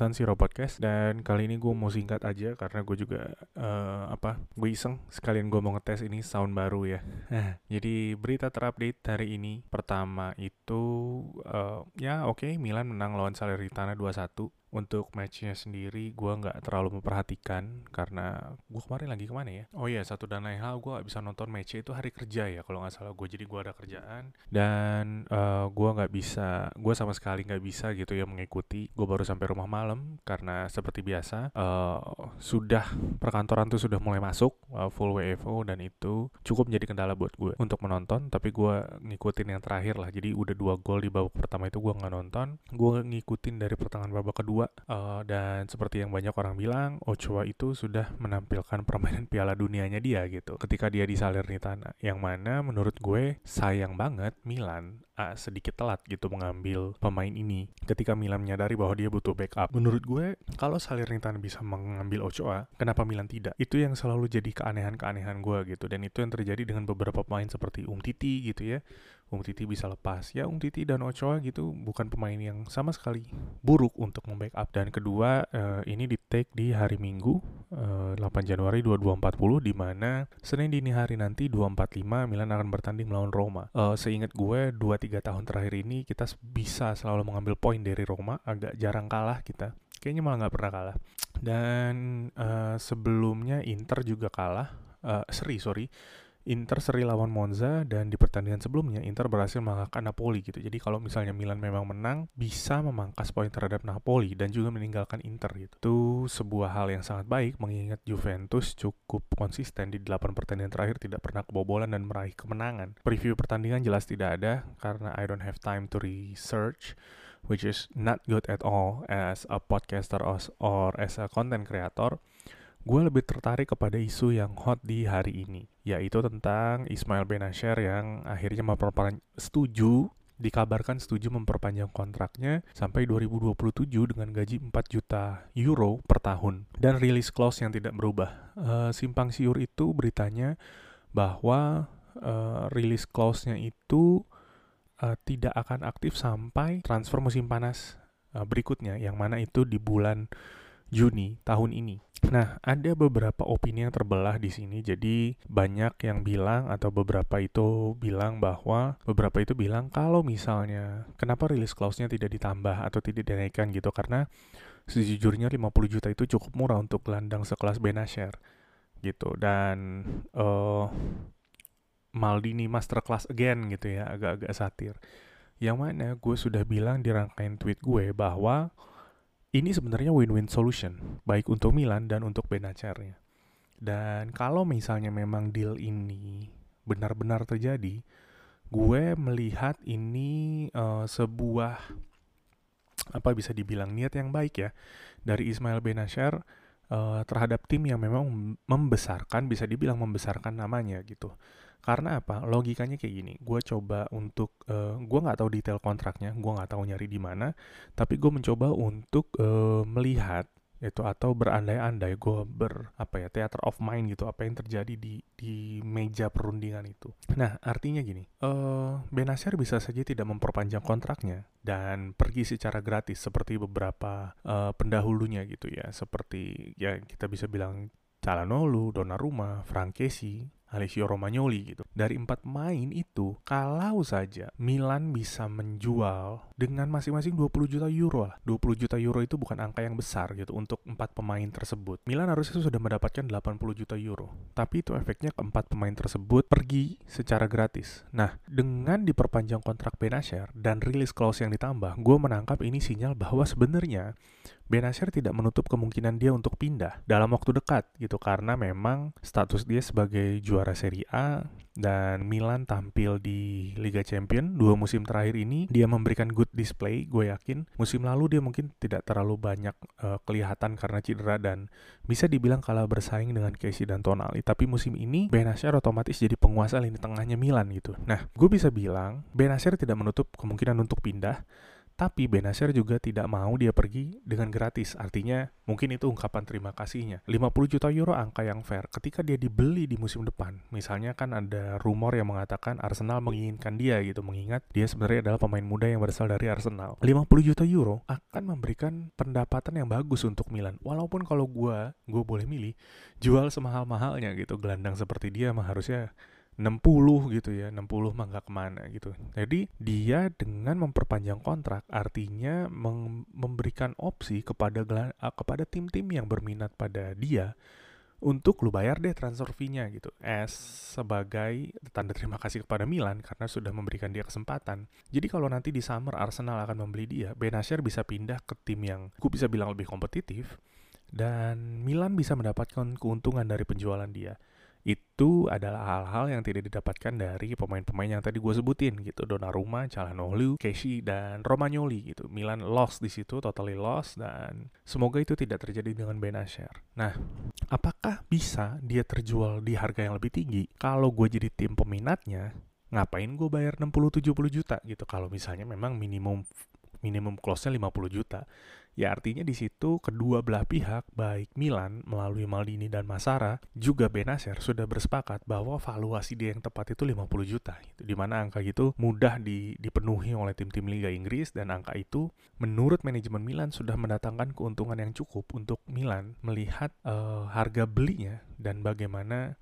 San Siro Podcast. Dan kali ini gue mau singkat aja karena gue juga uh, apa gue iseng sekalian gue mau ngetes ini sound baru ya. Jadi berita terupdate hari ini. Pertama itu uh, ya oke okay, Milan menang lawan Salernitana 2-1 untuk matchnya sendiri gue nggak terlalu memperhatikan karena gue kemarin lagi ke mana ya? Oh iya satu dan lain hal gue nggak bisa nonton matchnya itu hari kerja ya kalau nggak salah. Gue jadi gue ada kerjaan. Dan uh, eh, gue nggak bisa gue sama sekali nggak bisa gitu ya mengikuti. Gue baru sampai rumah malam karena seperti biasa uh, sudah perkantoran tuh sudah mulai masuk uh, full WFO dan itu cukup menjadi kendala buat gue untuk menonton. Tapi gue ngikutin yang terakhir lah. Jadi udah dua gol di babak pertama itu gue nggak nonton. Gue ngikutin dari pertengahan babak kedua uh, dan seperti yang banyak orang bilang Ochoa itu sudah menampilkan permainan Piala Dunianya dia gitu. Ketika dia di Salernitana yang mana menurut gue sayang banget Milan uh, sedikit telat gitu mengambil pemain ini. Ketika Milan menyadari bahwa dia butuh backup menurut gue kalau Salernitana bisa mengambil Ochoa kenapa Milan tidak? Itu yang selalu jadi keanehan-keanehan gue gitu. Dan itu yang terjadi dengan beberapa pemain seperti Umtiti gitu ya Umtiti bisa lepas. Ya Umtiti dan Ochoa gitu bukan pemain yang sama sekali buruk untuk membackup. Dan kedua uh, ini di take di hari Minggu uh, eh, 8 Januari 2240 di mana Senin dini hari nanti 245 Milan akan bertanding melawan Roma. Uh, seingat gue 2-3 tahun terakhir ini kita bisa selalu mengambil poin dari Roma agak jarang kalah kita. Kayaknya malah nggak pernah kalah. Dan uh, sebelumnya Inter juga kalah uh, seri sorry Inter seri lawan Monza dan di pertandingan sebelumnya Inter berhasil mengalahkan Napoli gitu. Jadi kalau misalnya Milan memang menang bisa memangkas poin terhadap Napoli dan juga meninggalkan Inter gitu. Itu sebuah hal yang sangat baik mengingat Juventus cukup konsisten di 8 pertandingan terakhir tidak pernah kebobolan dan meraih kemenangan. Preview pertandingan jelas tidak ada karena I don't have time to research which is not good at all as a podcaster or as a content creator gue lebih tertarik kepada isu yang hot di hari ini, yaitu tentang Ismail Benasher yang akhirnya memperpanjang setuju dikabarkan setuju memperpanjang kontraknya sampai 2027 dengan gaji 4 juta euro per tahun dan release clause yang tidak berubah. Uh, simpang siur itu beritanya bahwa uh, release clause-nya itu uh, tidak akan aktif sampai transfer musim panas berikutnya yang mana itu di bulan Juni tahun ini. Nah, ada beberapa opini yang terbelah di sini. Jadi, banyak yang bilang atau beberapa itu bilang bahwa beberapa itu bilang kalau misalnya kenapa rilis clause-nya tidak ditambah atau tidak dinaikkan gitu karena sejujurnya 50 juta itu cukup murah untuk gelandang sekelas Benasher gitu dan uh, Maldini masterclass again gitu ya agak-agak satir yang mana gue sudah bilang di rangkaian tweet gue bahwa ini sebenarnya win-win solution, baik untuk Milan dan untuk Benacernya. Dan kalau misalnya memang deal ini benar-benar terjadi, gue melihat ini uh, sebuah apa bisa dibilang niat yang baik ya dari Ismail Benacer uh, terhadap tim yang memang membesarkan, bisa dibilang membesarkan namanya gitu. Karena apa? Logikanya kayak gini. Gue coba untuk, uh, gue nggak tahu detail kontraknya, gue nggak tahu nyari di mana, tapi gue mencoba untuk uh, melihat itu atau berandai-andai gue ber apa ya theater of mind gitu apa yang terjadi di di meja perundingan itu nah artinya gini uh, Benasir bisa saja tidak memperpanjang kontraknya dan pergi secara gratis seperti beberapa uh, pendahulunya gitu ya seperti ya kita bisa bilang Calhanoglu, Donnarumma, Frankesi, Alessio Romagnoli gitu. Dari empat pemain itu, kalau saja Milan bisa menjual dengan masing-masing 20 juta euro lah. 20 juta euro itu bukan angka yang besar gitu untuk empat pemain tersebut. Milan harusnya sudah mendapatkan 80 juta euro. Tapi itu efeknya keempat pemain tersebut pergi secara gratis. Nah, dengan diperpanjang kontrak Benacer dan rilis clause yang ditambah, gue menangkap ini sinyal bahwa sebenarnya Benasir tidak menutup kemungkinan dia untuk pindah dalam waktu dekat gitu karena memang status dia sebagai juara Serie A dan Milan tampil di Liga Champion dua musim terakhir ini dia memberikan good display gue yakin. Musim lalu dia mungkin tidak terlalu banyak uh, kelihatan karena cedera dan bisa dibilang kalah bersaing dengan Casey dan Tonali. Tapi musim ini Benasir otomatis jadi penguasa lini tengahnya Milan gitu. Nah gue bisa bilang Benasir tidak menutup kemungkinan untuk pindah Tapi Benacer juga tidak mau dia pergi dengan gratis. Artinya mungkin itu ungkapan terima kasihnya. 50 juta euro angka yang fair. Ketika dia dibeli di musim depan, misalnya kan ada rumor yang mengatakan Arsenal menginginkan dia gitu, mengingat dia sebenarnya adalah pemain muda yang berasal dari Arsenal. 50 juta euro akan memberikan pendapatan yang bagus untuk Milan. Walaupun kalau gue, gue boleh milih, jual semahal-mahalnya gitu. Gelandang seperti dia mah harusnya 60 gitu ya 60 mah nggak ke mana gitu. Jadi dia dengan memperpanjang kontrak artinya memberikan opsi kepada kepada tim-tim yang berminat pada dia untuk lu bayar deh transfer fee-nya gitu. As sebagai tanda terima kasih kepada Milan karena sudah memberikan dia kesempatan. Jadi kalau nanti di summer Arsenal akan membeli dia Benacer bisa pindah ke tim yang gue bisa bilang lebih kompetitif dan Milan bisa mendapatkan keuntungan dari penjualan dia itu adalah hal-hal yang tidak didapatkan dari pemain-pemain yang tadi gue sebutin gitu. Donnarumma, Calhanoglu, Keshi dan Romagnoli gitu. Milan lost di situ totally lost dan semoga itu tidak terjadi dengan Benacer nah apakah bisa dia terjual di harga yang lebih tinggi? Kalau gue jadi tim peminatnya ngapain gue bayar 60-70 juta gitu? Kalau misalnya memang minimum minimum close-nya 50 juta Ya artinya di situ kedua belah pihak, baik Milan melalui Maldini dan Masara, juga Benacer sudah bersepakat bahwa valuasi dia yang tepat itu 50 juta. Gitu. Di mana angka itu mudah di, dipenuhi oleh tim-tim Liga Inggris dan angka itu menurut manajemen Milan sudah mendatangkan keuntungan yang cukup untuk Milan melihat uh, harga belinya dan bagaimana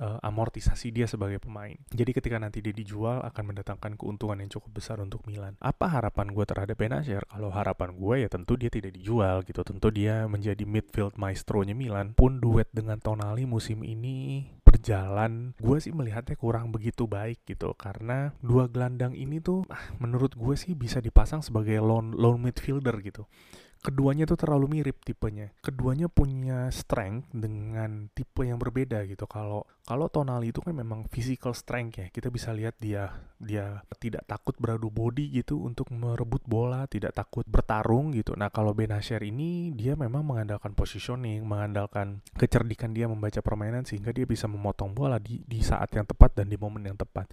uh, amortisasi dia sebagai pemain. Jadi ketika nanti dia dijual akan mendatangkan keuntungan yang cukup besar untuk Milan. Apa harapan gue terhadap Benacer? Kalau harapan gue ya tentu dia tidak dijual gitu. Tentu dia menjadi midfield maestro-nya Milan. Pun duet dengan Tonali musim ini berjalan, gue sih melihatnya kurang begitu baik gitu. Karena dua gelandang ini tuh ah, menurut gue sih bisa dipasang sebagai lone, lone midfielder gitu keduanya tuh terlalu mirip tipenya. Keduanya punya strength dengan tipe yang berbeda gitu. Kalau kalau Tonali itu kan memang physical strength ya. Kita bisa lihat dia dia tidak takut beradu body gitu untuk merebut bola, tidak takut bertarung gitu. Nah, kalau Benacer ini dia memang mengandalkan positioning, mengandalkan kecerdikan dia membaca permainan sehingga dia bisa memotong bola di di saat yang tepat dan di momen yang tepat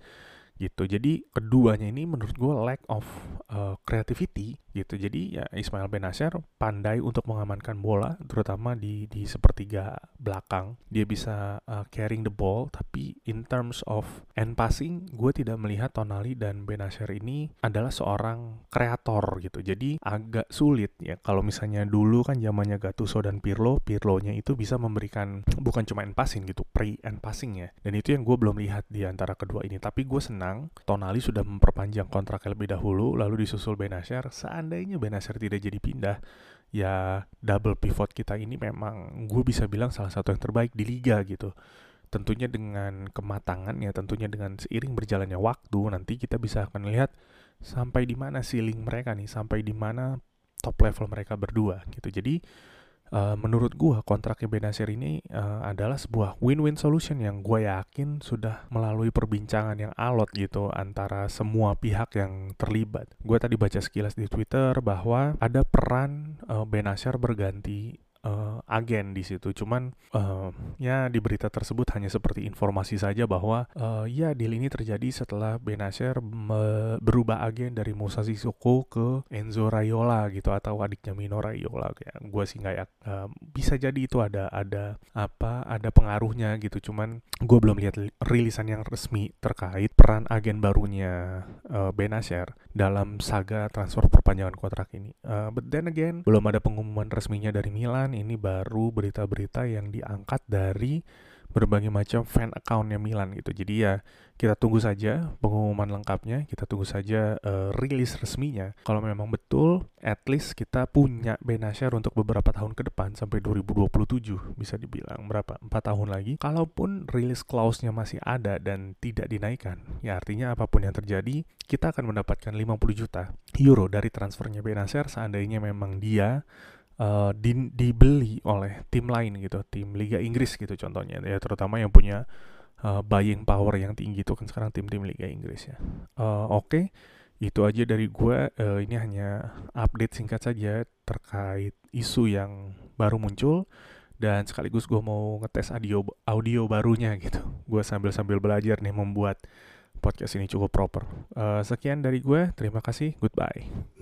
gitu. Jadi keduanya ini menurut gue lack of uh, creativity gitu. Jadi ya Ismail Benacer pandai untuk mengamankan bola terutama di di sepertiga belakang. Dia bisa uh, carrying the ball tapi in terms of end passing gue tidak melihat Tonali dan Benacer ini adalah seorang kreator gitu. Jadi agak sulit ya. Kalau misalnya dulu kan zamannya Gattuso dan Pirlo Pirlo-nya itu bisa memberikan bukan cuma end passing gitu pre end passing ya. Dan itu yang gue belum lihat di antara kedua ini. Tapi gue senang Tonali sudah memperpanjang kontraknya lebih dahulu lalu disusul saat seandainya Benacer tidak jadi pindah, ya double pivot kita ini memang gue bisa bilang salah satu yang terbaik di liga gitu. Tentunya dengan kematangan ya, tentunya dengan seiring berjalannya waktu nanti kita bisa akan lihat sampai di mana ceiling mereka nih, sampai di mana top level mereka berdua gitu. Jadi uh, menurut gua kontraknya Benasir ini uh, adalah sebuah win-win solution yang gue yakin sudah melalui perbincangan yang alot gitu antara semua pihak yang terlibat. Gue tadi baca sekilas di Twitter bahwa ada peran uh, Benasir berganti uh, agen di situ. Cuman uh, ya di berita tersebut hanya seperti informasi saja bahwa uh, ya deal ini terjadi setelah Benacer berubah agen dari Musa Sissoko ke Enzo Raiola gitu atau adiknya Mino Raiola. Ya, gue sih nggak ya uh, bisa jadi itu ada ada apa ada pengaruhnya gitu. Cuman gue belum lihat rilisan yang resmi terkait peran agen barunya uh, Benacer dalam saga transfer perpanjangan kontrak ini. Uh, but then again belum ada pengumuman resminya dari Milan ini baru berita-berita yang diangkat dari berbagai macam fan accountnya Milan gitu. Jadi ya kita tunggu saja pengumuman lengkapnya, kita tunggu saja uh, rilis resminya. Kalau memang betul, at least kita punya Benacer untuk beberapa tahun ke depan sampai 2027 bisa dibilang berapa? 4 tahun lagi. Kalaupun rilis clause-nya masih ada dan tidak dinaikkan, ya artinya apa pun yang terjadi, kita akan mendapatkan 50 juta euro dari transfernya Benacer seandainya memang dia uh, di, dibeli oleh tim lain gitu, tim Liga Inggris gitu contohnya ya terutama yang punya uh, buying power yang tinggi itu kan sekarang tim-tim Liga Inggris ya. Uh, Oke, okay. itu aja dari gue. Uh, ini hanya update singkat saja terkait isu yang baru muncul dan sekaligus gue mau ngetes audio audio barunya gitu. Gue sambil sambil belajar nih membuat podcast ini cukup proper. Uh, sekian dari gue, terima kasih, goodbye.